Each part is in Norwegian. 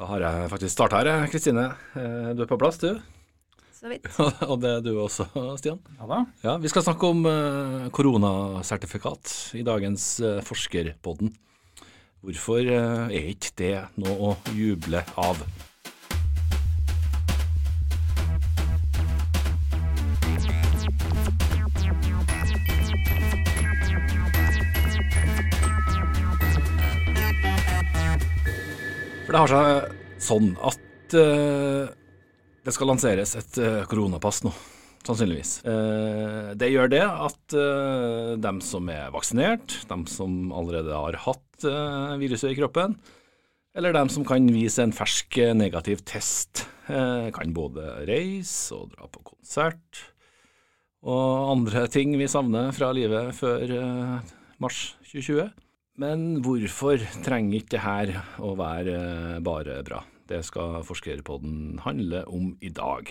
Da har jeg faktisk starta her, Kristine. Eh, du er på plass, du. Så vidt. Og det er du også, Stian. Ja da. Ja, Vi skal snakke om eh, koronasertifikat i dagens eh, Forskerpodden. Hvorfor er ikke det noe å juble av? For det har seg sånn at uh, det skal lanseres et uh, koronapass nå, sannsynligvis. Eh, det gjør det at eh, dem som er vaksinert, dem som allerede har hatt eh, viruset i kroppen, eller dem som kan vise en fersk eh, negativ test, eh, kan både reise og dra på konsert og andre ting vi savner fra livet før eh, mars 2020. Men hvorfor trenger ikke det her å være eh, bare bra? Det skal Forskerpodden handle om i dag.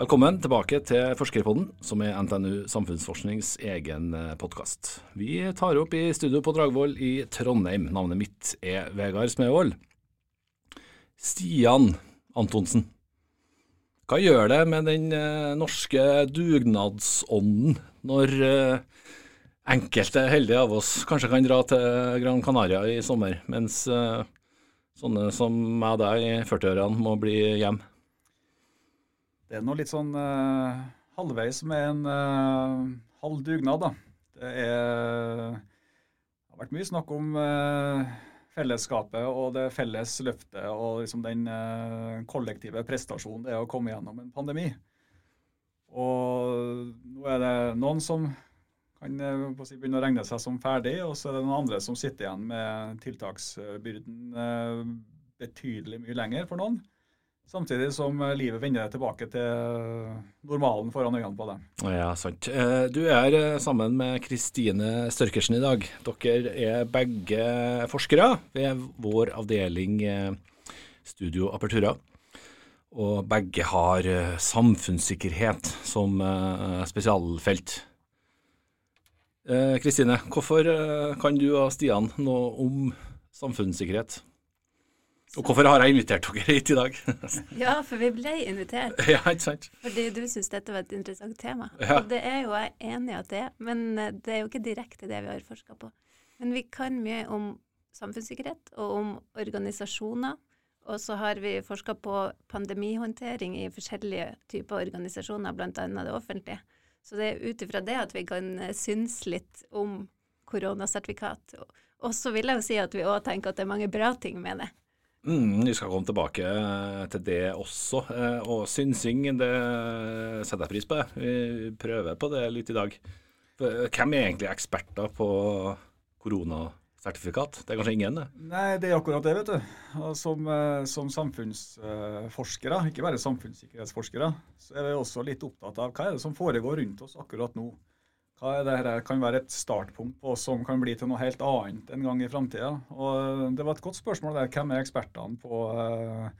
Velkommen tilbake til Forskerpodden, som er NTNU Samfunnsforsknings egen podkast. Vi tar opp i studio på Dragvoll i Trondheim. Navnet mitt er Vegard Smevold. Stian Antonsen, hva gjør det med den eh, norske dugnadsånden når eh, enkelte heldige av oss kanskje kan dra til Gran Canaria i sommer, mens eh, sånne som meg og deg i 40-årene må bli hjem? Det er noe litt sånn uh, halvveis med en uh, halv dugnad, da. Det er, det har vært mye snakk om uh, fellesskapet og det felles løftet og liksom den kollektive prestasjonen det er å komme gjennom en pandemi. Og nå er det noen som kan eh, si, begynne å regne seg som ferdig, og så er det noen andre som sitter igjen med tiltaksbyrden eh, betydelig mye lenger for noen. Samtidig som eh, livet vender tilbake til normalen foran øynene på dem. Ja, sant. Du er sammen med Kristine Størkersen i dag. Dere er begge forskere ved vår avdeling Studio Apertura. Og begge har eh, samfunnssikkerhet som eh, spesialfelt. Eh, Kristine, hvorfor kan du og Stian noe om samfunnssikkerhet? Og hvorfor har jeg invitert dere hit i dag? Ja, for vi ble invitert ja, ikke sant? fordi du syns dette var et interessant tema. Ja. Og det er jo jeg enig i at det er, men det er jo ikke direkte det vi har forska på. Men vi kan mye om samfunnssikkerhet og om organisasjoner. Og så har vi forska på pandemihåndtering i forskjellige typer organisasjoner, bl.a. det offentlige. Så det er ut ifra det at vi kan synes litt om koronasertifikat. Og- så vil jeg jo si at vi òg tenker at det er mange bra ting med det. Mm, vi skal komme tilbake eh, til det også. Eh, Og synsing, det setter jeg pris på. Vi prøver på det litt i dag. Eh, Hvem er egentlig eksperter på koronasertifikat? Det er kanskje ingen, det? Nei, det er akkurat det, vet du. Som, eh, som samfunnsforskere, ikke bare samfunnssikkerhetsforskere, så er vi også litt opptatt av hva er det som foregår rundt oss akkurat nå. Hva er det her kan være et startpunkt på som kan bli til noe helt annet en gang i framtida. Og det var et godt spørsmål der. Hvem er ekspertene på, eh,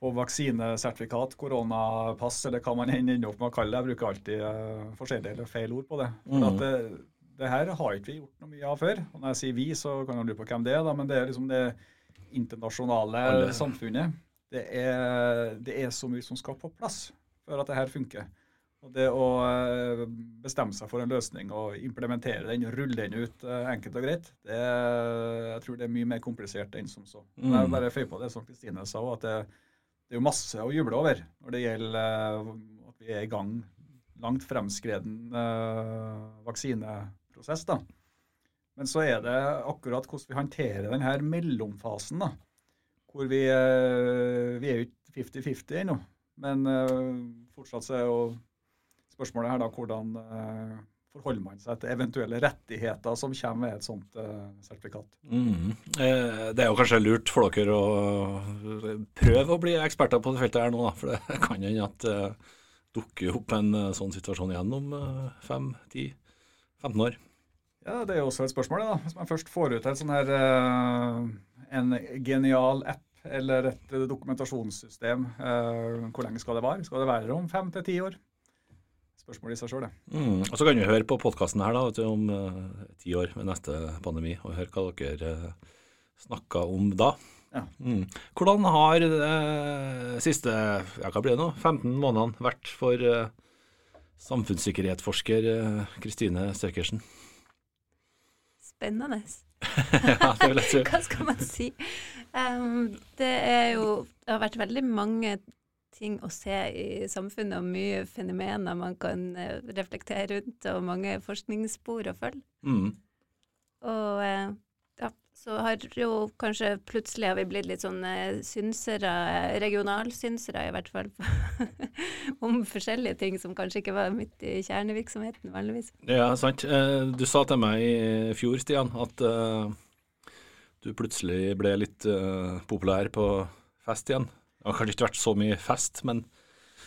på vaksinesertifikat, koronapass, eller hva man ender opp med å kalle det? Jeg bruker alltid eh, forskjellige eller feil ord på det. For Mhm. at det, det her har ikke vi gjort noe mye av før. Og når jeg sier vi, så kan jeg lure på hvem det er, da, men det er liksom det internasjonale Alle. samfunnet. Det er, det er så mye som skal på plass for at det her funker. Og det å eh, bestemme seg for en løsning og implementere den, rulle den ut eh, enkelt og greit, det, jeg tror det er mye mer komplisert enn som så. Mm. Jeg bare føyer på det som Kristine sa, at det, det er jo masse å juble over når det gjelder eh, at vi er i gang langt fremskreden eh, vaksineprosess. da. Men så er det akkurat hvordan vi håndterer denne mellomfasen, da. Hvor vi, eh, vi er jo ikke 50-50 ennå. Men eh, fortsatt så er jo spørsmålet her da hvordan eh, forholder man seg til eventuelle rettigheter som kommer med et sånt sertifikat. Mm. Det er jo kanskje lurt for dere å prøve å bli eksperter på det feltet her nå, da. For det kan hende at det dukker opp en sånn situasjon igjen om eh, 5-10-15 år. Ja, Det er jo også et spørsmål. da. Hvis man først får ut en sånn her eh, en genial app eller et dokumentasjonssystem, eh, hvor lenge skal det vare? Skal det være om fem til ti år? Spørsmålet i seg sjøl, det. Mm. Og så kan vi høre på podkasten her da, du, om eh, ti år ved neste pandemi, og høre hva dere snakka om da. Ja. Mm. Hvordan har de siste ja, hva blir det nå, 15 månedene vært for samfunnssikkerhetsforsker Kristine Støkersen? Spennende. ja, det vil jeg tro. Hva skal man si? Um, det er jo Det har vært veldig mange ting å se i samfunnet, og mye fenomener man kan uh, reflektere rundt, og mange forskningsspor å følge. Mm. Og ja, så har jo kanskje plutselig har vi blitt litt sånn uh, synsere, regionalsynsere i hvert fall, om forskjellige ting som kanskje ikke var midt i kjernevirksomheten vanligvis. Ja, sant. Du sa til meg i fjor, Stian, at du plutselig ble litt populær på fest igjen. Det har kanskje ikke vært så mye fest, men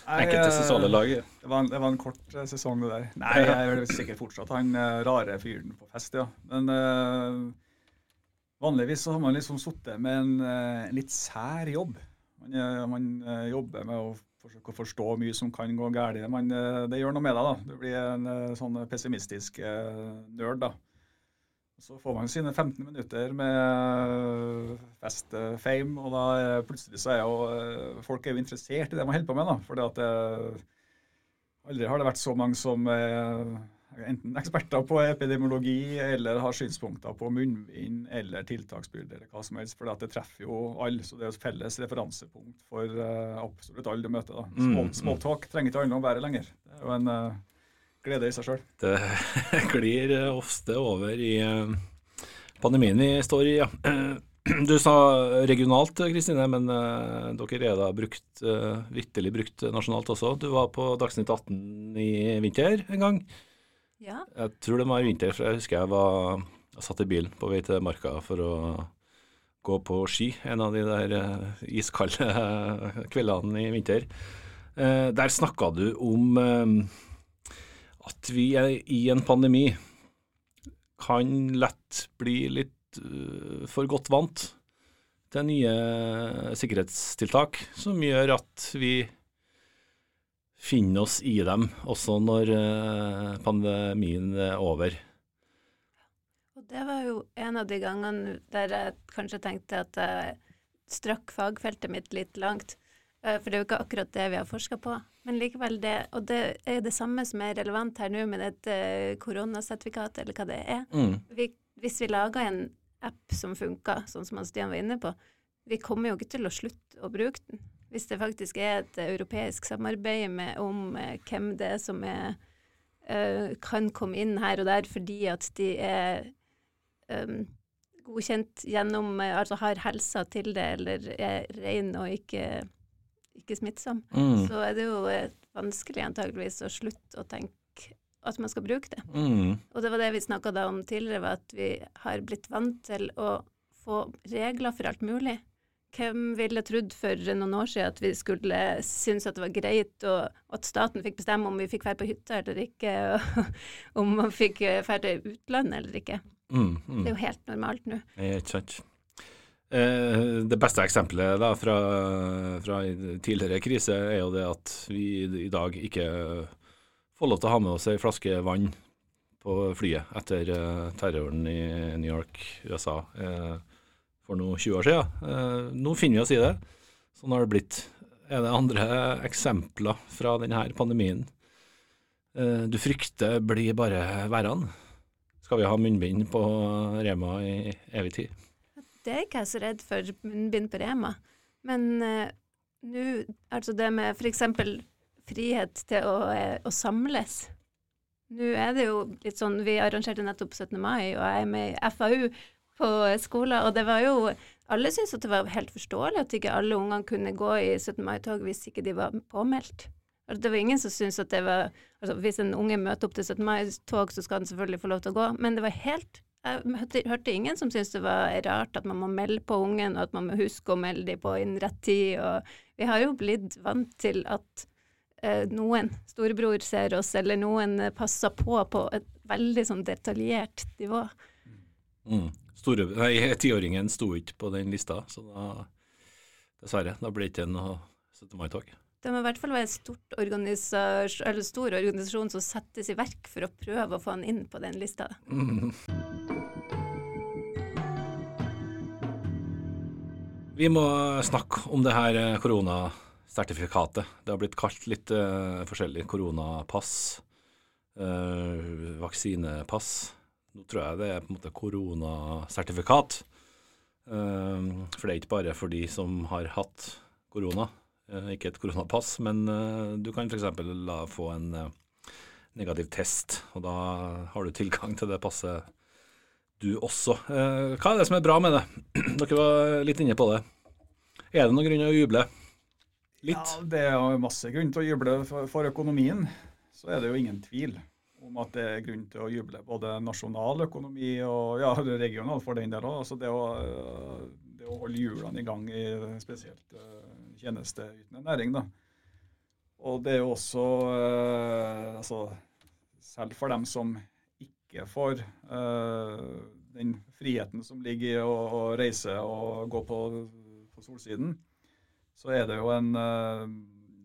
enkelte eh, sosiale lag det var, en, det var en kort sesong, det der. Nei, jeg er sikkert fortsatt han rare fyren på fest, ja. Men uh, vanligvis så har man liksom sittet med en, en, litt sær jobb. Man, man jobber med å forsøke å forstå mye som kan gå galt. det gjør noe med deg, da. Du blir en sånn pessimistisk nerd, da. Så får man sine 15 minutter med fest-fame, og da plutselig så er jo eh, folk er jo interessert i det man holder på med. da, fordi at Aldri har det vært så mange som enten eksperter på epidemiologi eller har synspunkter på munnbind eller tiltaksbyrde eller hva som helst. For det treffer jo alle, så det er et felles referansepunkt for uh, absolutt alle du møter. da. Small, mm. trenger ikke handle om været lenger. Det er jo en uh, glede i seg sjøl. Det glir ofte over i eh, pandemien vi står i, ja. Du sa regionalt, Kristine, men dere er da brukt, vitterlig brukt nasjonalt også. Du var på Dagsnytt 18 i vinter en gang. Ja. Jeg tror det var i vinter, for jeg husker jeg var jeg satt i bilen på vei til Marka for å gå på ski en av de der uh, iskalde kveldene i vinter. der snakka du om at vi i en pandemi kan lett bli litt for godt vant til nye sikkerhetstiltak, som gjør at vi finner oss i dem også når uh, pandemien er over. Og Det var jo en av de gangene der jeg kanskje tenkte at jeg strakk fagfeltet mitt litt langt. Uh, for det er jo ikke akkurat det vi har forska på. Men likevel det, og det er det samme som er relevant her nå med dette koronasertifikatet, eller hva det er. Mm. Vi, hvis vi lager en app som funker, sånn som Stian var inne på, vi kommer jo ikke til å slutte å bruke den. Hvis det faktisk er et europeisk samarbeid med, om eh, hvem det er som er, uh, kan komme inn her og der fordi at de er um, godkjent gjennom Altså har helsa til det, eller er ren og ikke ikke smittsom, mm. så er det jo vanskelig antageligvis å slutte å tenke at man skal bruke det. Mm. Og det var det vi snakka om tidligere, var at vi har blitt vant til å få regler for alt mulig. Hvem ville trodd for noen år siden at vi skulle synes at det var greit, og at staten fikk bestemme om vi fikk dra på hytta eller ikke, og om man fikk dra til utlandet eller ikke. Mm, mm. Det er jo helt normalt nå. Ikke sant. Eh, det beste eksempelet da, fra, fra, tidligere krise er jo det at vi i dag ikke får lov til å ha med oss ei flaske vann på flyet etter uh, terroren i New York, USA, uh, for noen 20 år siden. Uh, nå finner vi oss i det. Sånn har det blitt. Er det andre eksempler fra denne pandemien du frykter blir bare værende? Skal vi ha munnbind på Rema i evig tid? Det er ikke jeg så redd for munnbind på Rema. Men uh, nå, altså det med f.eks. frihet til å, å, samles. Nå er det jo litt sånn Vi arrangerte nettopp 17. mai, og jeg er med i FAU på skolen, og det var jo Alle syntes at det var helt forståelig at ikke alle ungene kunne gå i 17. mai-tog hvis ikke de var påmeldt. Altså, det var ingen som syntes at det var altså Hvis en unge møter opp til 17. mai-tog, så skal han selvfølgelig få lov til å gå, men det var helt jeg hørte, hørte ingen som syntes det var rart at man må melde på ungen, og at man må huske å melde dem på innen rett tid. Og vi har jo blitt vant til at eh, noen, storebror, ser oss, eller noen eh, passer på på et veldig sånn detaljert nivå. Mm. Store, nei, Tiåringen sto ikke på den lista, så da dessverre, da ble det ikke noe 17. mai-tog. Det må i hvert fall være stort organisasjon, eller stor organisasjon som settes i verk for å prøve å få han inn på den lista. Mm. Vi må snakke om det her eh, koronasertifikatet. Det har blitt kalt litt uh, forskjellig. Koronapass, uh, vaksinepass. Nå tror jeg det er på en måte koronasertifikat. Uh, for det er ikke bare for de som har hatt korona. Eh, ikke et koronapass, men eh, du kan f.eks. få en eh, negativ test, og da har du tilgang til det passet du også. Hva er det som er bra med det? Dere var litt inne på det. Er det noen grunn til å juble? Litt? Ja, Det er masse grunn til å juble for, økonomien. Så er det jo ingen tvil om at det er grunn til å juble. Både nasjonal økonomi og ja, regional for den del òg. Altså det, det, å holde hjulene i gang i spesielt tjenesteytende næring. da. Og det er jo også eh, altså, Selv for dem som ikke får eh, den friheten som ligger i å, å reise og gå på, på, solsiden, så er det jo en eh,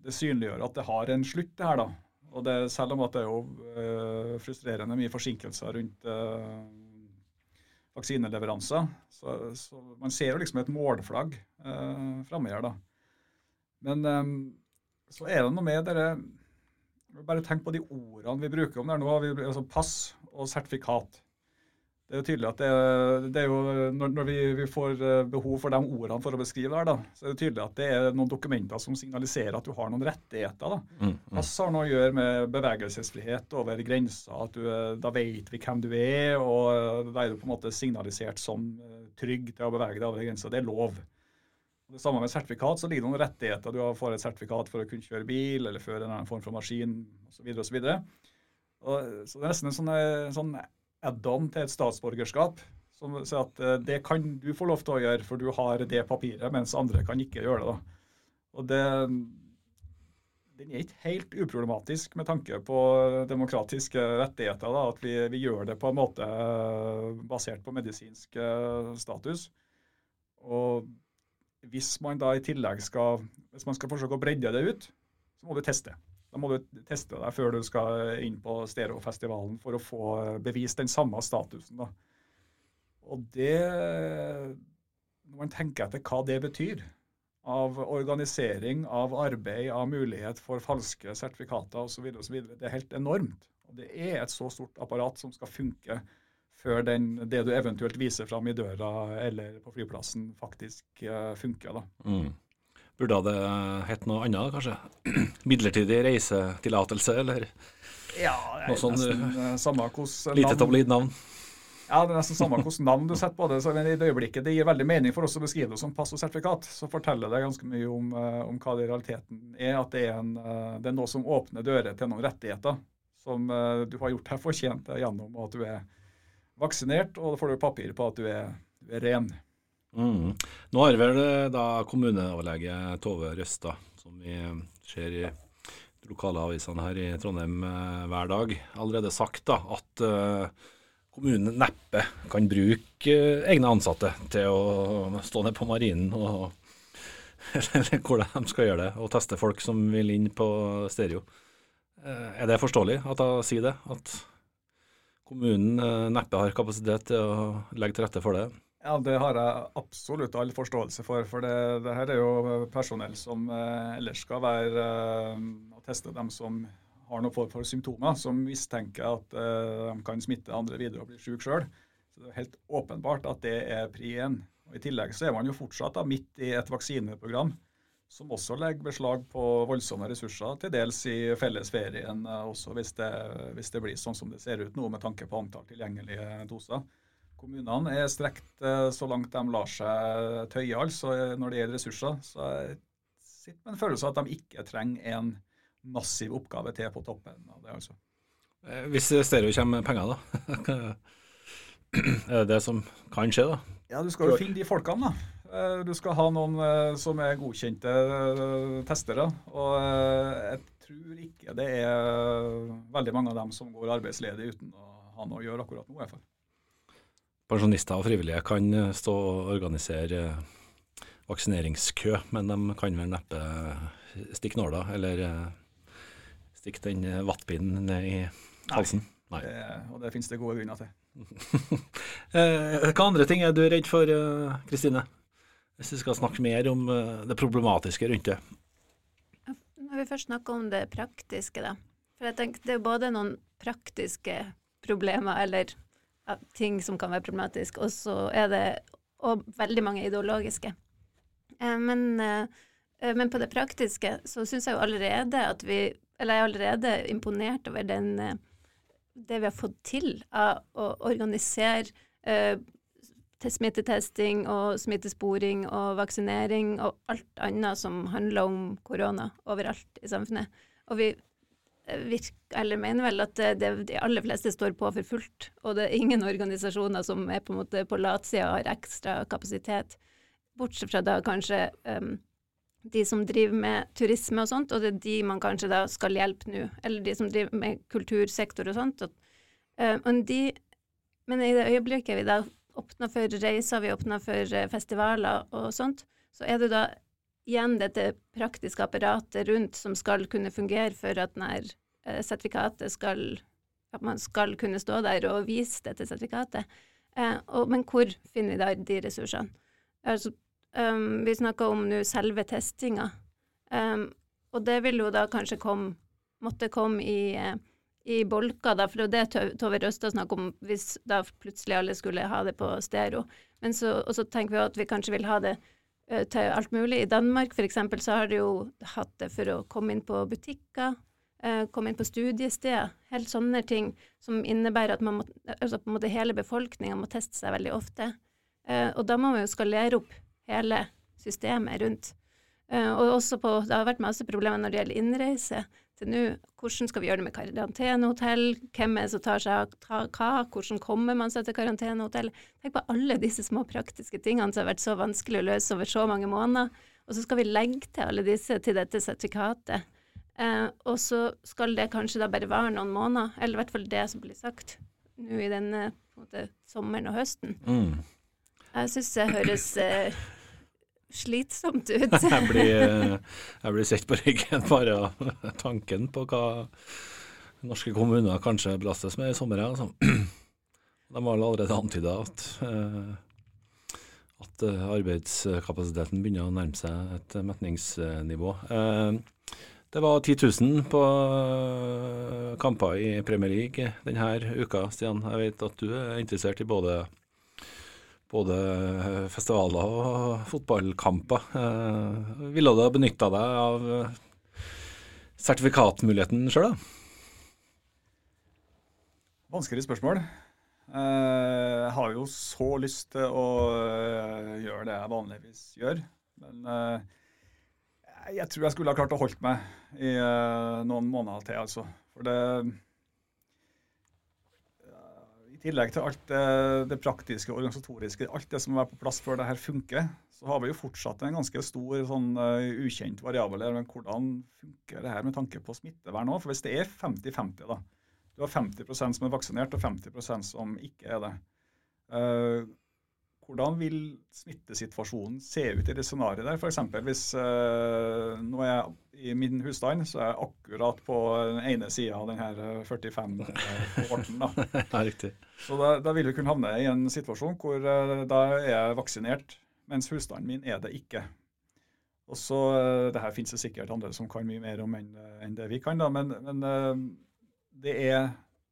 Det synliggjør at det har en slutt, det her, da. Og det, selv om det er jo eh, frustrerende mye forsinkelser rundt eh, vaksineleveranser, så, så, man ser jo liksom et målflagg eh, framme her, da. Men eh, så er det noe med dere Bare tenk på de ordene vi bruker om det nå. Vi, altså pass og sertifikat. Det er jo tydelig at det, det er jo, når, når vi, vi, får eh, behov for de ordene for å beskrive det, her, da, så er det tydelig at det er noen dokumenter som signaliserer at du har noen rettigheter. da. Mm, mm. Pass har noe å gjøre med bevegelsesfrihet over grensa. at du, eh, Da vet vi hvem du er, og eh, da er du på en måte signalisert som trygg til å bevege deg over grensa. Det er lov. Det samme med sertifikat, så ligger det noen rettigheter. Du får et sertifikat for å kunne kjøre bil eller føre en annen form for maskin osv. Så, så, videre, og så det er nesten en sånn, sånn add-on til et statsborgerskap. Som sier at eh, det kan du få lov til å gjøre, for du har det papiret, mens andre kan ikke gjøre det. da. Og det, Den er ikke helt uproblematisk med tanke på demokratiske rettigheter. da, At vi, vi gjør det på en måte eh, basert på medisinsk eh, status. Og hvis man da i tillegg skal hvis man skal forsøke å bredde det ut, så må du teste. Da må du teste deg før du skal inn på Stereofestivalen for å få bevist den samme statusen. Da. Og det Når man tenker etter hva det betyr, av organisering, av arbeid, av mulighet for falske sertifikater osv., det er helt enormt. Og det er et så stort apparat som skal funke før den, det du eventuelt viser fram i døra eller på flyplassen, faktisk uh, funker. da. Mm. Burde det hett noe annet, kanskje? Midlertidig reisetillatelse, eller ja, nesten uh, samme hvordan Lite tabloid-navn? Ja, det er nesten samme hvordan navn du setter på det. så i det øyeblikket det gir veldig mening for oss å beskrive det som pass og sertifikat, så forteller det ganske mye om, uh, om hva det i realiteten er. At det er, en, det er noe som åpner dører til noen rettigheter som du har gjort deg fortjent gjennom at du er vaksinert, og da får du papir på at du er, du er ren. Mm. Nå har vel eh, da kommuneoverlege Tove Røstad, som vi ser i de lokale avisene her i Trondheim eh, hver dag, allerede sagt da, at kommunen neppe kan bruke egne ansatte til å stå ned på marinen og eller hvordan de skal gjøre det, og teste folk som vil inn på stereo. Er det forståelig at hun sier det? At kommunen eh, neppe har kapasitet til å legge til rette for det? Ja, Det har jeg absolutt all forståelse for. For det, det her er jo personell som eh, ellers skal være eh, og teste dem som har noen form for symptomer, som mistenker at eh, de kan smitte andre videre og bli syke sjøl. Så det er helt åpenbart at det er pri én. I tillegg så er man jo fortsatt da, midt i et vaksineprogram som også legger beslag på voldsomme ressurser, til dels i fellesferien, eh, også hvis det, hvis det, blir sånn som det ser ut nå med tanke på antall tilgjengelige doser. Kommunene er strekt eh, så langt de lar seg tøye altså når det gjelder ressurser. Så jeg sitter med en følelse av at de ikke trenger en massiv oppgave til på toppen av det. altså. Hvis stereo kommer med penger, da? er det det som kan skje, da? Ja, Du skal jo finne de folkene, da. Eh, du skal ha noen eh, som er godkjente eh, testere. Og jeg tror ikke det er veldig mange av dem som går arbeidsledig uten å ha noe å gjøre akkurat nå. i hvert fall. Pensjonister og frivillige kan stå og organisere vaksineringskø, men de kan vel neppe stikk nåla, eller stikke stikk den vattpinnen ned i halsen? Nei. Det, og det finnes det gode grunner til. Hva andre ting er du redd for, Kristine? Hvis vi skal snakke mer om det problematiske rundt det. Når vi først snakker om det praktiske, da. For jeg tenker det er både noen praktiske problemer, eller ting som kan være problematisk, og så er det og veldig mange ideologiske. Eh, men, eh, men, på det praktiske så syns jeg jo allerede at vi Eller jeg er allerede imponert over den, eh, det vi har fått til av å organisere til smittetesting og smittesporing og vaksinering og alt annet som handler om korona overalt i samfunnet. Og vi virker, eller mener vel at det, de aller fleste står på for fullt, og det er ingen organisasjoner som er på en måte på latsida og har ekstra kapasitet, bortsett fra da kanskje um, de som driver med turisme og sånt, og det er de man kanskje da skal hjelpe nå, eller de som driver med kultursektor og sånt. Og, uh, de, men i det øyeblikket vi da åpner for reiser, vi åpner for uh, festivaler og sånt, så er det da igjen dette praktiske apparatet rundt som skal kunne fungere for at denne eh, sertifikatet skal At man skal kunne stå der og vise dette sertifikatet. Eh, og, men hvor finner vi da de ressursene? Altså, um, vi snakker om nå selve testinga, um, og det vil jo da kanskje komme, måtte komme i, eh, i bolker, da, for det er det Tove Røstad snakker om, hvis da plutselig alle skulle ha det på stereo. Men så, og så tenker vi at vi kanskje vil ha det til alt mulig. I Danmark f.eks. så har de jo hatt det for å komme inn på butikker, eh, komme inn på studiesteder. Helt sånne ting som innebærer at må, altså på en måte hele befolkninga må teste seg veldig ofte. Eh, og da må man jo skalere opp hele systemet rundt. Og også på, det har vært masse problemer når det gjelder innreise til nå. Hvordan skal vi gjøre det med karantenehotell? Hvem er det som tar seg av hva? Hvordan kommer man seg til karantenehotell? Tenk på alle disse små praktiske tingene som har vært så vanskelig å løse over så mange måneder. Og så skal vi legge til alle disse til dette sertifikatet. Eh, og så skal det kanskje da bare vare noen måneder, eller i hvert fall det som blir sagt nå i denne måte, sommeren og høsten. Mm. Jeg syns det høres eh, slitsomt ut. jeg, blir, jeg blir sett på ryggen bare av tanken på hva norske kommuner kanskje belastes med i sommer. Altså. De har allerede antyda at, eh, at arbeidskapasiteten begynner å nærme seg et metningsnivå. Eh, det var 10 000 på kamper i Premier League denne uka, Stian. Jeg vet at du er interessert i både både festivaler og fotballkamper. Eh, ville du ha benytta deg av eh, sertifikatmuligheten sjøl, da? Vanskelig spørsmål. Eh, jeg har jo så lyst til å gjøre det jeg vanligvis gjør. Men jeg tror jeg skulle ha klart å holde meg i noen måneder til, altså. For det i tillegg til alt det, det, praktiske organisatoriske, alt det som må være på plass før det her funker, så har vi jo fortsatt en ganske stor sånn uh, ukjent variabel her. Men hvordan funker det her med tanke på smittevern òg? For hvis det er 50-50, da. Du har 50% som er vaksinert, og 50% som ikke er det. Uh, hvordan vil smittesituasjonen se ut i det scenarioet der? F.eks. hvis uh, nå er jeg i min husstand, så er jeg akkurat på den ene sida av denne 45-kohorten. da. ja, riktig. Så da, da, vil vi kunne havne i en situasjon hvor uh, da er jeg vaksinert, mens husstanden min er det ikke. Og så, uh, det her finnes det sikkert andre som kan mye mer om enn, enn det vi kan, da, men, men det er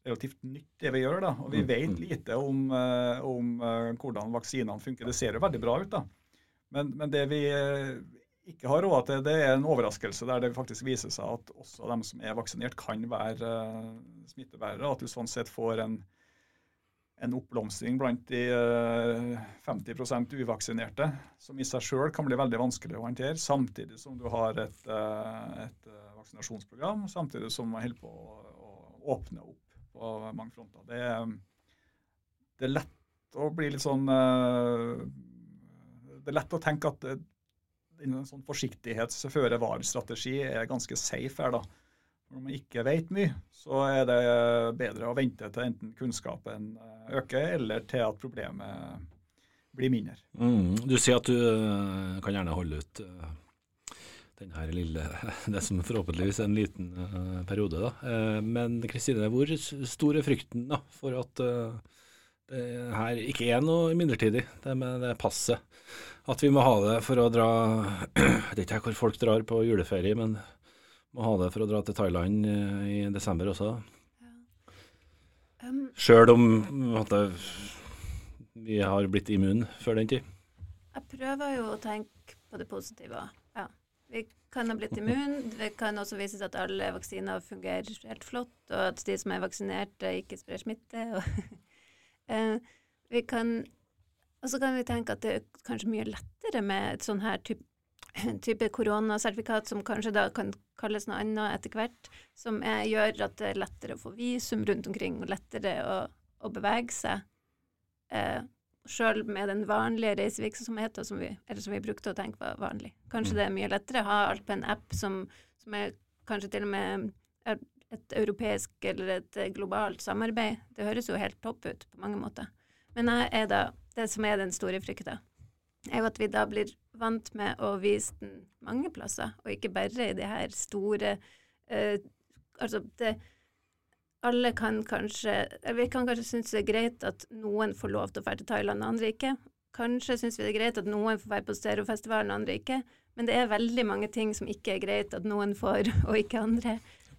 relativt nytt, det vi gjør. da, og Vi mm, vet mm. lite om, uh, om uh, hvordan vaksinene funker. Det ser jo veldig bra ut. da. Men, men det vi uh, ikke har råd til, det er en overraskelse der det faktisk viser seg at også de som er vaksinert, kan være smittebærere. At du sånn sett får en, en oppblomstring blant de 50 uvaksinerte, som i seg sjøl kan bli veldig vanskelig å håndtere, samtidig som du har et, et vaksinasjonsprogram, samtidig som man holder på å, å åpne opp på mange fronter. Det, det, er lett å bli litt sånn eh, Det er lett å tenke at en sånn forsiktighets-føre-var-strategi er ganske safe her, da. Når man ikke vet mye, så er det bedre å vente til enten kunnskapen øker, eller til at problemet blir mindre. Mm, du sier at du kan gjerne holde ut den her lille Det som forhåpentligvis er en liten uh, periode, da. Uh, men Kristine, hvor stor er frykten da, for at uh, det her ikke er noe midlertidig, det med det passet? At vi må ha det for å dra Jeg vet ikke hvor folk drar på juleferie, men må ha det for å dra til Thailand i desember også. Ja. Um, Sjøl om måtte, vi har blitt immune før den tid. Jeg prøver jo å tenke på det positive. Vi kan ha blitt immun. Det kan også vises at alle vaksiner fungerer helt flott, og at de som er vaksinerte, ikke sprer smitte. eh, vi kan og så kan vi tenke at det er kanskje mye lettere med et sånn her type, type koronasertifikat, som kanskje da kan kalles noe annet etter hvert, som er, gjør at det er lettere å få visum rundt omkring, og lettere å, å bevege seg. Eh, Sjøl med den vanlige reisevirksomheten som vi, som vi brukte å tenke var vanlig. Kanskje mm. det er mye lettere å ha alt på en app som, som er kanskje til og med et europeisk eller et globalt samarbeid. Det høres jo helt topp ut på mange måter. Men da, det som er den store frykta, er jo at vi da blir vant med å vise den mange plasser, og ikke bare i de her store uh, Altså, det alle kan kanskje Vi kan kanskje synes det er greit at noen får lov til å dra til Thailand, og andre ikke. Kanskje synes vi det er greit at noen får være på stereofestivalen, og andre ikke. Men det er veldig mange ting som ikke er greit at noen får, og ikke andre.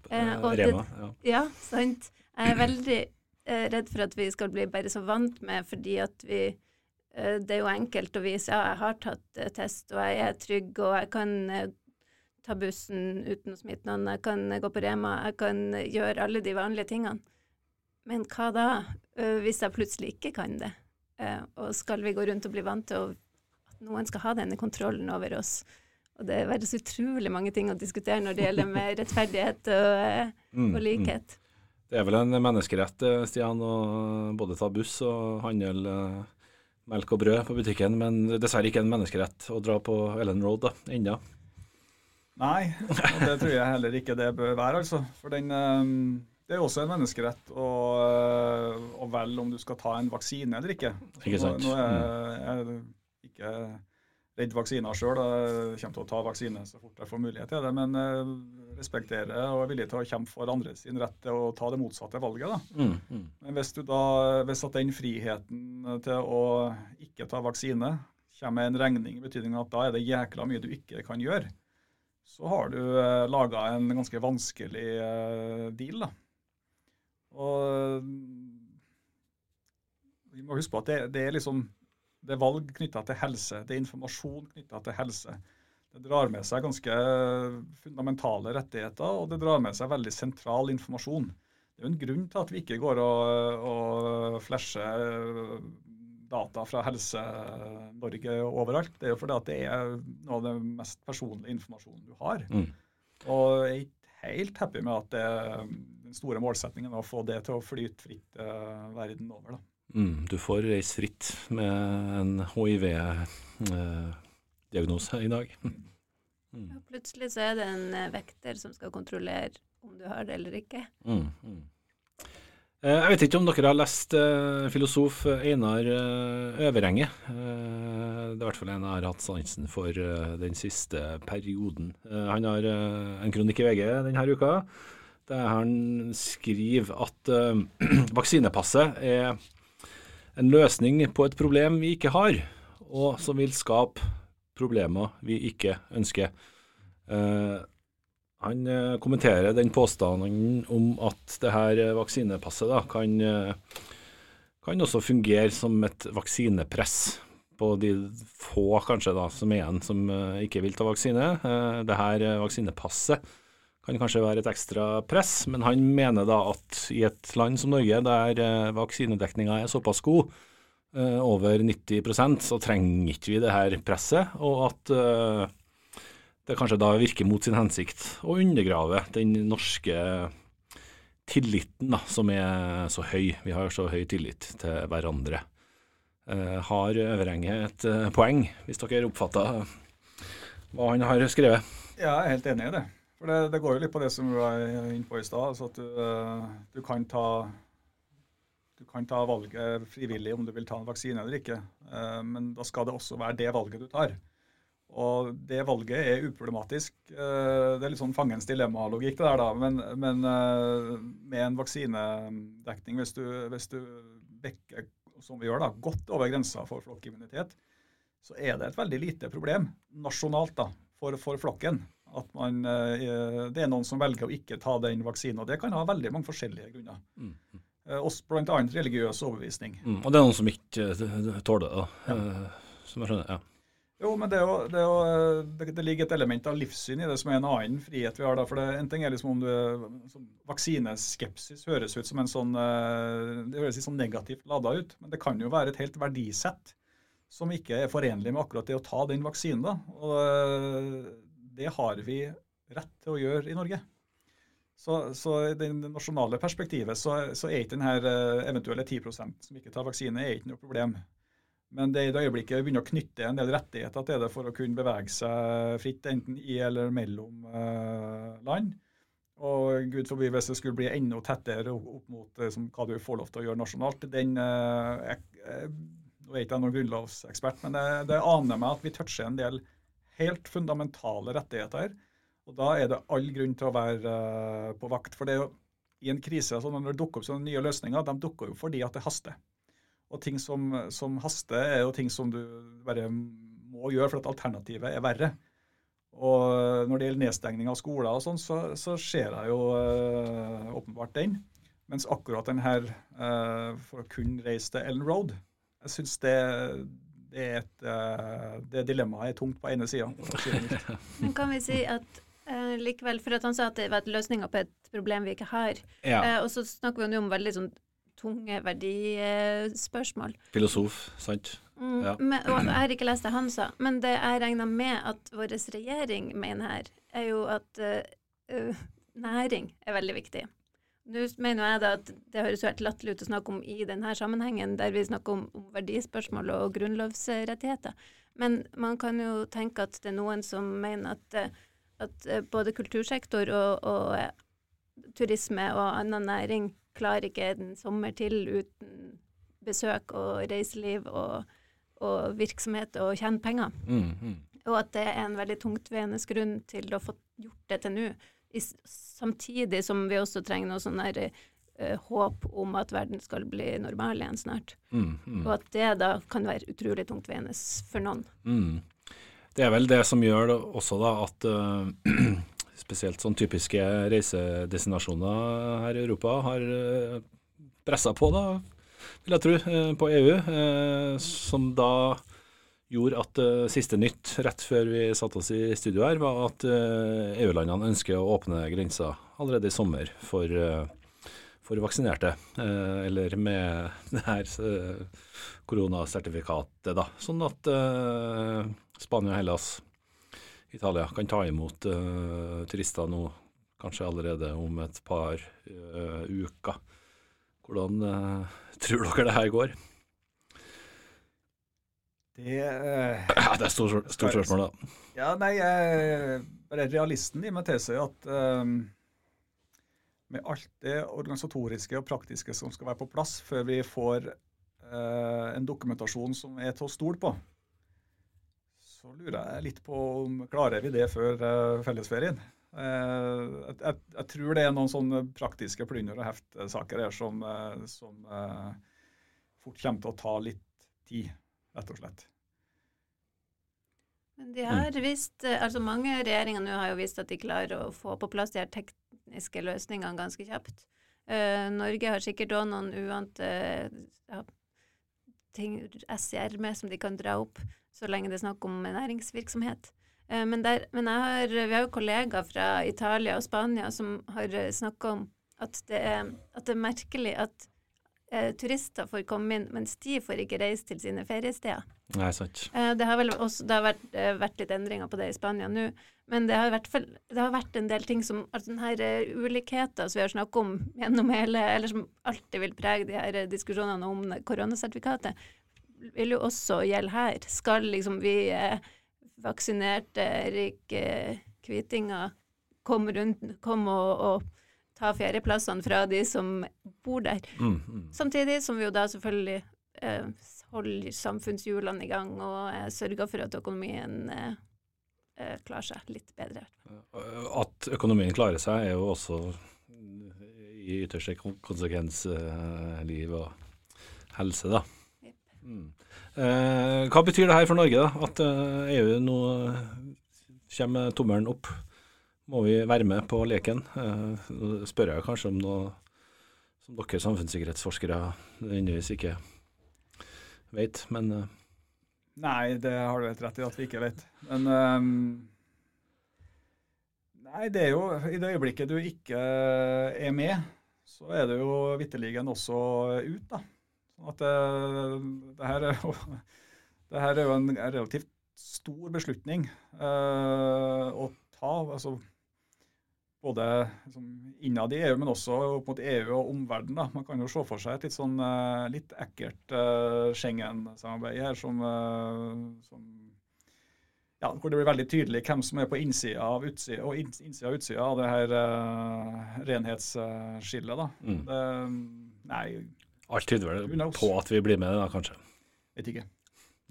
Eh, og Rema, ja. ja, sant. Jeg er veldig eh, redd for at vi skal bli bare så vant med fordi at vi eh, Det er jo enkelt å vise ja, jeg har tatt eh, test, og jeg er trygg, og jeg kan eh, ta bussen uten å smitte noen, jeg kan gå på Rema, jeg kan gjøre alle de vanlige tingene. Men hva da, hvis jeg plutselig ikke kan det? Og skal vi gå rundt og bli vant til at noen skal ha denne kontrollen over oss? Og det er så utrolig mange ting å diskutere når det gjelder med rettferdighet og, mm, og likhet. Mm. Det er vel en menneskerett, Stian, å både ta buss og handle melk og brød på butikken, men dessverre ikke en menneskerett å dra på Ellen Road da, ennå. Nei, det tror jeg heller ikke det bør være. altså. For den, ehm, Det er også en menneskerett å, eh, å velge om du skal ta en vaksine eller ikke. Ikke sant. Nå, nå er jeg ikke redd vaksiner sjøl. Jeg kommer til å ta vaksine så fort jeg får mulighet til det. Men respektere respekterer og er villig til å kjempe for andre sin rett til å ta det motsatte valget. da. Mm, mm. Men hvis, du da, hvis at den friheten til å ikke ta vaksine kommer med en regning, i betydning at da er det jækla mye du ikke kan gjøre, så har du eh, laga en ganske vanskelig eh, deal. da. Og vi må huske på at det, det er liksom det er valg knytta til helse, det er informasjon knytta til helse. Det drar med seg ganske fundamentale rettigheter, og det drar med seg veldig sentral informasjon. Det er jo en grunn til at vi ikke går og, og flasher data fra Helse-Norge overalt. Det er jo fordi at det er noe av den mest personlige informasjonen du har. Mm. Og jeg er ikke helt happy med at det er den store målsettingen er å få det til å flyte fritt uh, verden over. da. Mm, du får reise fritt med en hiv-diagnose eh, i dag. Mm. Ja, plutselig så er det en uh, vekter som skal kontrollere om du har det eller ikke. Mm, mm. Eh, jeg vet ikke om dere har lest uh, filosof Einar uh, Øverenge. Det er i hvert fall en jeg har hatt sansen for den siste perioden. han har en kronikk i VG denne uka der han skriver at vaksinepasset er en løsning på et problem vi ikke har, og som vil skape problemer vi ikke ønsker. Han eh, kommenterer den påstanden om at det her eh, vaksinepasset da, kan, eh, kan, også fungere som et vaksinepress på de få kanskje da, som er igjen som ikke vil ta vaksine. Det her vaksinepasset kan kanskje være et ekstra press, men han mener da at i et land som Norge, der vaksinedekninga er såpass god, over 90% så trenger ikke vi det her presset, og at det kanskje da virker mot sin hensikt å undergrave den norske tilliten da, som er så høy. Vi har så høy tillit til hverandre. Eh, har Øverenge et eh, poeng, hvis dere oppfatter hva han har skrevet? Ja, jeg er helt enig i det. For det, det går jo litt på det som du var inne på i stad. Altså at du, uh, du, kan ta, du kan ta valget frivillig om du vil ta en vaksine eller ikke. Uh, men da skal det også være det valget du tar. Og det valget er uproblematisk. Eh, det er litt sånn fangens dilemma-logikk, det der, da. Men, men eh, med en vaksinedekning, hvis du, hvis du bekker, som vi gjør, da, godt over grensa for flokkimmunitet, så er det et veldig lite problem nasjonalt da, for, for flokken. At man, eh, det er noen som velger å ikke ta den vaksinen. og Det kan ha veldig mange forskjellige grunner. Mm. Også bl.a. religiøs overbevisning. Mm. Og det er noen som ikke tåler det, da. Ja. Som jeg skjønner, ja. Jo, men det, jo, det, jo, det, det, ligger et element av livssyn i det som er en annen frihet vi har. da, for det, En ting er liksom om du, Vaksineskepsis høres ut som en sånn eh, det høres litt sånn negativt lada ut, men det kan jo være et helt verdisett som ikke er forenlig med akkurat det å ta den vaksinen. da, og eh, Det har vi rett til å gjøre i Norge. Så, så i det nasjonale perspektivet så, så er ikke denne her eventuelle 10% som ikke tar vaksine, er ikke noe problem. Men det er i det øyeblikket begynner å knytte en del rettigheter til det for å kunne bevege seg fritt, enten i eller mellom uh, land. Og gud forby hvis det skulle bli enda tettere opp mot som, hva du får lov til å gjøre nasjonalt. Den, uh, jeg, jeg, Nå er ikke jeg noen grunnlovsekspert, men det, det aner meg at vi toucher en del helt fundamentale rettigheter. Og da er det all grunn til å være på vakt. For det er jo i en krise altså når det dukker opp sånne nye løsninger, de dukker jo fordi at det haster. Og ting som, som, haster, er jo ting som du bare må gjøre, for at alternativet er verre. Og når det gjelder nedstengning av skoler og sånn, så, så ser jeg jo øh, åpenbart den. Mens akkurat den her øh, for å kunne reise til Ellen Road, jeg syns det, det, er et, øh, det dilemmaet er tungt på ene sida. Men kan vi si at likevel, for at han sa at det var et løsninger på et problem vi ikke har, ja. og så snakker vi jo om veldig sånn tunge verdispørsmål. Filosof, sant? Mm, ja. men, og jeg har ikke lest det han sa, men det jeg regner med at vår regjering mener her, er jo at uh, næring er veldig viktig. Nå mener jeg da at det høres helt latterlig ut å snakke om i denne sammenhengen, der vi snakker om, om verdispørsmål og grunnlovsrettigheter. Men man kan jo tenke at det er noen som mener at, at både kultursektor og, og turisme og annen næring klarer ikke en sommer til uten besøk og reiseliv og, og virksomhet og tjene penger. Mm, mm. Og at det er en veldig tungtveiende grunn til å få gjort det til nå. Samtidig som vi også trenger noe sånn der uh, håp om at verden skal bli normal igjen snart. Mm, mm. og at det da kan være utrolig tungtveiende for noen. Mm. Det er vel det som gjør det også da at uh, spesielt sånn typiske reisedestinasjoner her i Europa har eh, pressa på, da, vil jeg tro, eh, på EU, eh, som da gjorde at siste nytt rett før vi satte oss i studio her, var at EU-landene ønsker å åpne grensa allerede i sommer for, for vaksinerte, eller med det her koronasertifikatet, da. Sånn at Spania og Hellas Italia kan ta imot uh, turister nå, kanskje allerede om et par uh, uker. Hvordan uh, tror dere det her går? Det, ja, det er stort stor spørsmål, da. Ja, nei, bare realisten i meg tilsier at med alt det organisatoriske og praktiske som skal være på plass før vi får en dokumentasjon som er til å stole på, så lurer jeg litt på om klarer vi det før uh, fellesferien. Uh, jeg, jeg, jeg, tror det er noen sånne praktiske plunder- og heftsaker her som, uh, som fort kommer til å ta litt tid, rett og slett. Men de har vist, altså Mange regjeringer nå har jo visst at de klarer å få på plass de her tekniske løsningene ganske kjapt. Norge har sikkert òg noen uante ja, ting, SCR med som de kan dra opp så lenge det er snakk om næringsvirksomhet. Eh, men, der, men har, vi har jo kollegaer fra Italia og Spania som har eh, snakka om at det, er, at det, er, merkelig at eh, turister får komme inn, mens de får ikke reise til sine feriesteder. Nei, sant. Eh, det har vel også det har vært, eh, vært, litt endringer på det i Spania nå, men det har, vært, det har vært en del ting som altså denne uh, ulikheten som vi har snakket om gjennom hele, eller som alltid vil prege de her diskusjonene om koronasertifikatet, vil jo også gjelde her. Skal liksom vi eh, vaksinerte rike kvitinger komme rundt, komme og, og, ta ferieplassene fra de som bor der. Mm, mm. Samtidig som vi jo da selvfølgelig eh, holder samfunnshjulene i gang og eh, sørger for at økonomien eh, eh, klarer seg litt bedre. At økonomien klarer seg, er jo også i ytterste konsekvens eh, liv og helse, da. Yep. Mm. Eh, hva betyr det her for Norge, da? At eh, EU nå eh, kommer tommelen opp? Må vi være med på leken? Eh, nå spør jeg kanskje om noe som dere samfunnssikkerhetsforskere nødvendigvis ikke vet, men eh, Nei, det har du helt rett i at vi ikke vet. Men um, Nei, det er jo I det øyeblikket du ikke er med, så er det jo vitterlig også ut, da. Sånn at det, det her er jo det her er jo en relativt stor beslutning uh, å ta. altså både liksom, innad i EU, men også opp mot EU og omverdenen. Man kan jo se for seg et litt sånn uh, litt ekkelt uh, Schengen-samarbeid her, som, uh, som, ja, hvor det blir veldig tydelig hvem som er på innsida av utsida, og innsida og utsida av det her renhetsskillet. da. mm. Det, nei, alt tyder vel på at vi blir med, da, kanskje. vet ikke.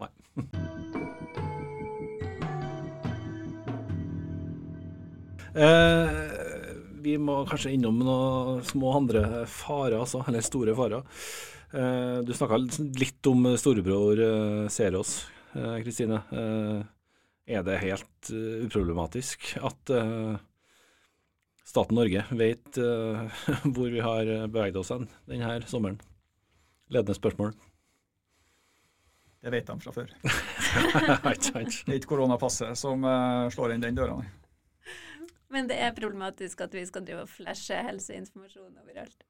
Nei. Eh, vi må kanskje innom noen små andre farer, altså, eller store farer. Eh, du snakka litt om storebror eh, ser oss, eh, Kristine. Er det helt uproblematisk at staten Norge vet hvor vi har beveget oss hen denne sommeren? Ledende spørsmål. Det vet de fra før. Det er ikke koronapasset som slår inn den døra. nei. Men det er problematisk at vi skal drive og flashe helseinformasjon overalt.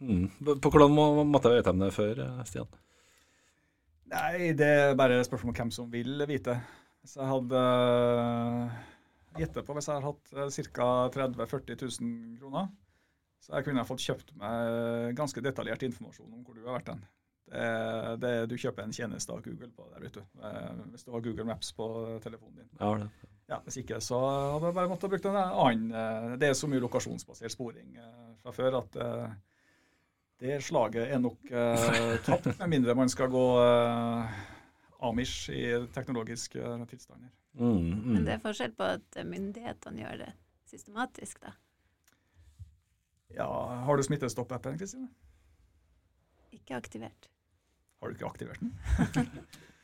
Mm. På hvordan må- måtte jeg vite om det før, eh, Stian? Nei, det er bare et spørsmål om hvem som vil vite. Hvis jeg hadde uh, gjettet på hvis jeg hadde hatt ca. 30 000-40 000 kroner, så jeg kunne jeg fått kjøpt meg ganske detaljert informasjon om hvor du har vært hen. Det, det, du kjøper en tjeneste av Google på der, vet du. Eh, hvis du har Google Maps på telefonen din. Ja, det. Ja, Hvis ikke, så hadde jeg bare måttet bruke en annen eh, Det er så mye lokasjonsbasert sporing eh, fra før at eh, det slaget er nok tapt, med mindre man skal gå amish i teknologiske tilstander. Mm, mm. Men det er forskjell på at myndighetene gjør det systematisk, da. Ja, Har du Smittestopp-appen, Kristine? Ikke aktivert. Har du ikke aktivert den?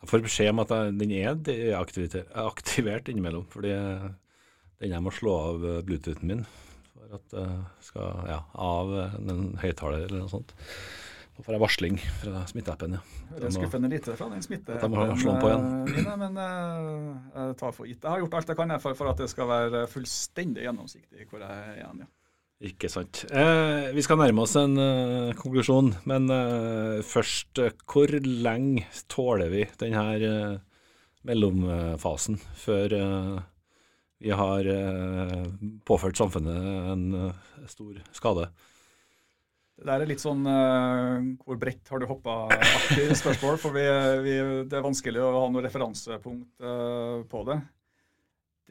Jeg får beskjed om at den er aktivert innimellom, fordi den jeg må slå av eh, bluetoothen min for at jeg skal ja, av eh, en høyttaler eller noe sånt. Nå får jeg varsling fra smitteappen, ja. Det er skuffende lite fra den smitteappen. Mine, men eh, jeg tar for gitt. Jeg har gjort alt jeg kan for, for at det skal være fullstendig gjennomsiktig hvor jeg er igjen. ja. Ikke sant. Eh, vi skal nærme oss en eh, konklusjon, men eh, først, eh, hvor lenge tåler vi denne uh, mellomfasen før vi har påført samfunnet en stor skade? Det der er litt sånn hvor bredt har du hoppa-aktig spørsmål. For vi, vi, det er vanskelig å ha noe referansepunkt på det.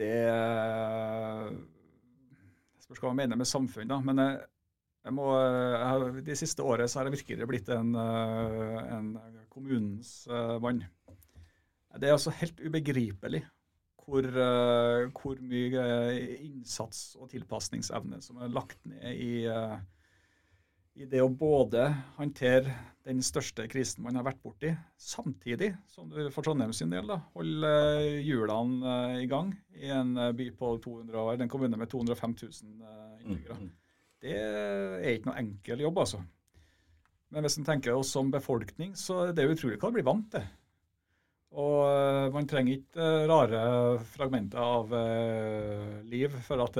Det spørs hva man mener med samfunn, da. Men jeg, jeg må, jeg de siste året så har jeg virkelig blitt en, eh, en kommunens eh, mann. Det er altså helt ubegripelig hvor, eh, hvor mye eh, innsats og tilpasningsevne som er lagt ned i eh, i det å både håndtere den største krisen man har vært borti, samtidig som du for Trondheim sin del da, holder eh, hjulene eh, i gang i en eh, by på 200, år, en kommune med 205 000 eh, innbyggere. Mm. Det er ikke noe enkel jobb, altså. Men hvis en tenker oss som befolkning, så er det utrolig hva det blir vant til. Og man trenger ikke rare fragmenter av eh, liv for at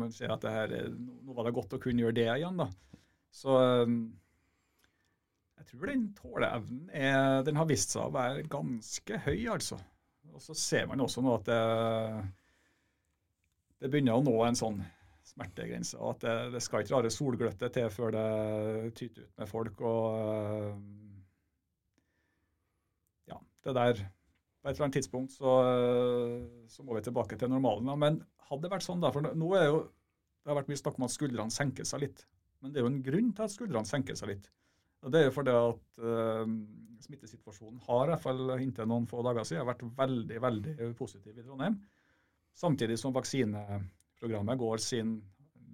man ser at det her, er- nå var det godt å kunne gjøre det igjen. da. Så tror den tåleevnen er, den har vist seg å være ganske høy, altså. Og så ser man også nå at det, det begynner å nå en sånn smertegrense. og At det, det skal ikke rare solgløtte til før det tyter ut med folk. og eh, ja, det der På et eller annet tidspunkt så, så må vi tilbake til normalen. Men hadde det vært sånn, da, for nå er jo det har vært mye snakk om at skuldrene senker seg litt. Men det er jo en grunn til at skuldrene senker seg litt. Og Det er jo fordi at uh, smittesituasjonen har i hvert fall inntil noen få dager siden vært veldig veldig positiv i Trondheim. Samtidig som vaksineprogrammet går sin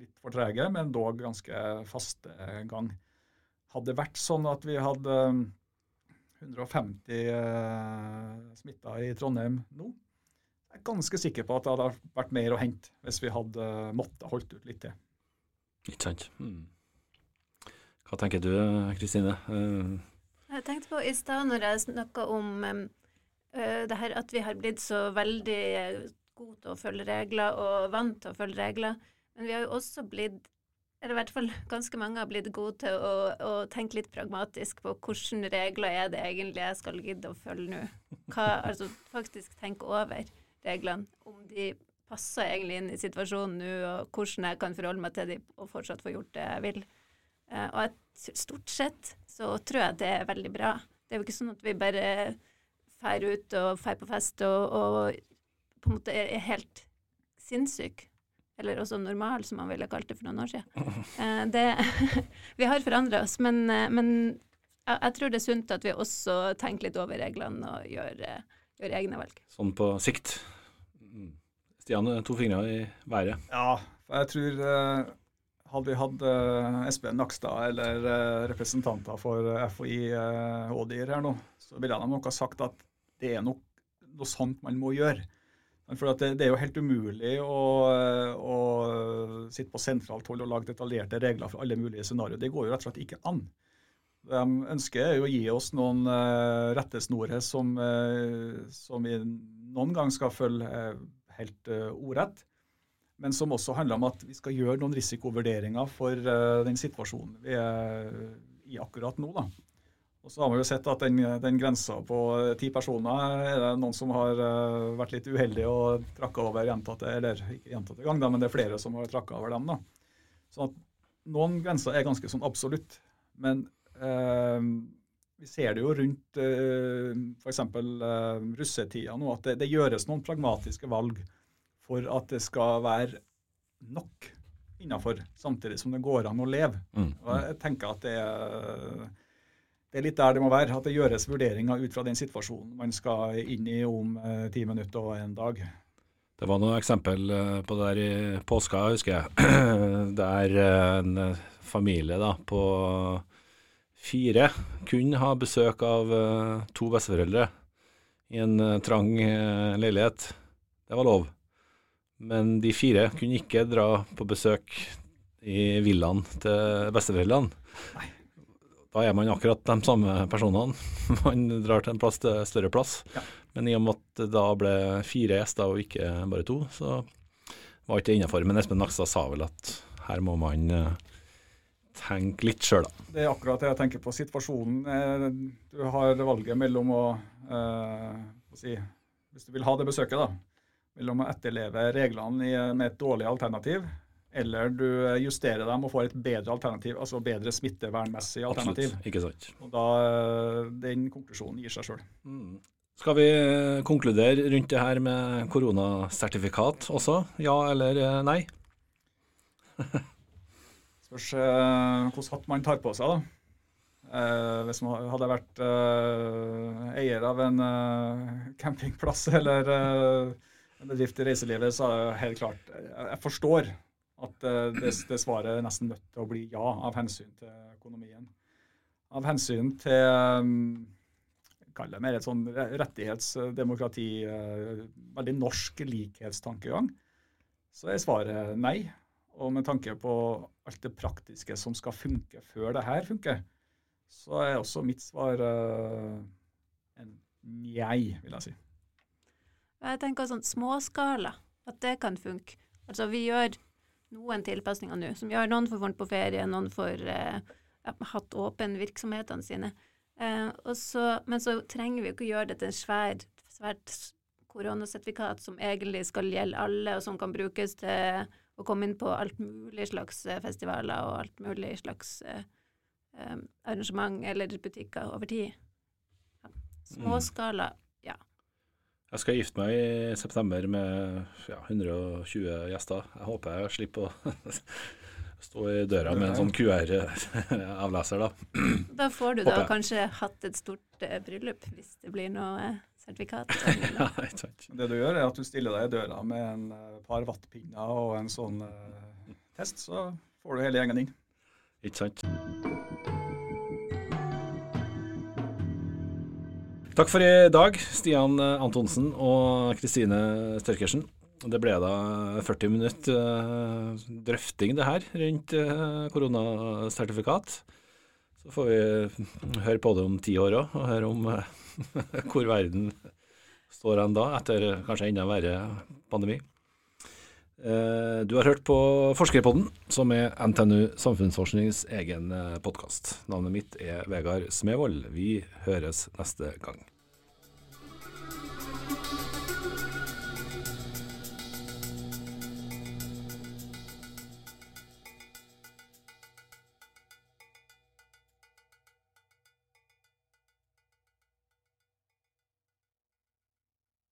litt for trege, men dog ganske faste gang. Hadde det vært sånn at vi hadde 150 uh, smitta i Trondheim nå, jeg er ganske sikker på at det hadde vært mer å hente hvis vi hadde måttet holdt ut litt til. Ikke sant. Mm. Hva tenker du, Kristine? Uh, jeg tenkte på i stad når jeg snakka om um, det her at vi har blitt så veldig gode til å følge regler og vant til å følge regler, men vi har jo også blitt eller i hvert fall ganske mange har blitt gode til å, å, tenke litt pragmatisk på hvilke regler er det egentlig jeg skal gidde å følge nå. Altså faktisk tenke over reglene, om de passer egentlig inn i situasjonen nå, og hvordan jeg kan forholde meg til dem og fortsatt få gjort det jeg vil. Uh, og et, stort sett så tror jeg det er veldig bra. Det er jo ikke sånn at vi bare drar ut og drar på fest og, og på en måte er, helt sinnssyke. Eller også normal, som man ville kalt det for noen år siden. Uh, det, vi har forandra oss, men, uh, men jeg, jeg, tror det er sunt at vi også tenker litt over reglene og gjør, gjør egne valg. Sånn på sikt. Mm. Stian, to fingre i været. Ja, jeg tror uh, hadde vi hatt uh, Espen Nakstad eller uh, representanter for FHI uh, Ådyr her nå, så ville de nok ha sagt at det er nok noe sånt man må gjøre. For det, det, er jo helt umulig å, å, sitte på sentralt hold og lage detaljerte regler for alle mulige scenarioer. Det går jo rett og slett ikke an. De ønsker å gi oss noen rettesnorer som, som vi noen gang skal følge helt ordrett. Men som også handler om at vi skal gjøre noen risikovurderinger for uh, den situasjonen vi er i akkurat nå. da. Og så har vi jo sett at den, den grensa på ti personer er det noen som har uh, vært litt uheldige og trakka over gjentatte eller ikke gjentatte ganger, men det er flere som har trakka over dem. da. Så noen grenser er ganske sånn absolutt. Men eh, vi ser det jo rundt eh, f.eks. Eh, russetida nå, at det, det, gjøres noen pragmatiske valg for at det skal være nok innafor, samtidig som det går an å leve. Mm. Og jeg tenker at det er, det er litt der det må være. At det gjøres vurderinger ut fra den situasjonen man skal inn i om uh, ti minutter og en dag. Det var noen eksempel eh, på det der i påska, husker jeg. Der en familie da, på fire kunne ha besøk av to besteforeldre i en trang leilighet. Det var lov. Men de fire kunne ikke dra på besøk i villaen til besteforeldrene. Da er man akkurat de samme personene. man drar til en plass til større plass. Ja. Men i og med at det da ble fire gjester og ikke bare to, så var ikke det innafor. Men Espen Nakstad sa vel at her må man tenke litt sjøl, da. Det er akkurat det jeg tenker på. Situasjonen eh, Du har valget mellom å, eh, si, Hvis du vil ha det besøket, da. Mellom å etterleve reglene i, med et dårlig alternativ, eller du justerer dem og får et bedre alternativ, altså bedre smittevernmessig alternativ. Absolutt, ikke sant. Og da, eh, Den konklusjonen gir seg sjøl. Mm. Skal vi eh, konkludere rundt det her med koronasertifikat også? Ja eller eh, nei? Spørs eh, hvilken hatt man tar på seg. da. Eh, hvis man hadde vært eh, eier av en eh, campingplass eller eh, en bedrift i reiselivet, så er det helt klart Jeg forstår at eh, det, det, svaret nesten nødt til å bli ja, av hensyn til økonomien. Av hensyn til Kall det mer et sånn rettighetsdemokrati, veldig norsk likhetstankegang, så er svaret nei. Og med tanke på alt det praktiske som skal funke før det her funker, så er også mitt svar en nei, vil jeg si. Jeg tenker sånn småskala, at det kan funke. Altså vi gjør noen tilpasninger nå, som gjør noen får vondt på ferie, noen får eh, hatt åpen virksomhetene sine. Uh, så, men så trenger vi jo ikke gjøre det til en svær, svært koronasertifikat som egentlig skal gjelde alle, og som kan brukes til å komme inn på alt mulig slags eh, festivaler og alt mulig slags eh, eh, arrangement eller butikker over tid. Ja. Småskala, ja. Jeg skal gifte meg i september med ja, 120 gjester. Jeg håper jeg slipper å Stå i døra med en sånn QR-avleser, da. Da får du Håper da jeg. kanskje hatt et stort eh, bryllup, hvis det blir noe eh, sertifikat. Ja, ikke sant. Det du gjør, er at du stiller deg i døra med en eh, par wattpinner og en sånn test, så får du hele gjengen inn. Ikke sant. Takk for i dag, Stian Antonsen og Kristine Størkersen. Det ble da 40 minutter eh, drøfting det her rundt eh, koronasertifikat. Så får vi høre på det om ti år òg, og høre om eh, hvor verden står hen da, etter kanskje enda verre pandemi. Eh, Du har hørt på Forskerpodden, som er NTNU Samfunnsforsknings egen podkast. Navnet mitt er Vegard Smevold. Vi høres neste gang.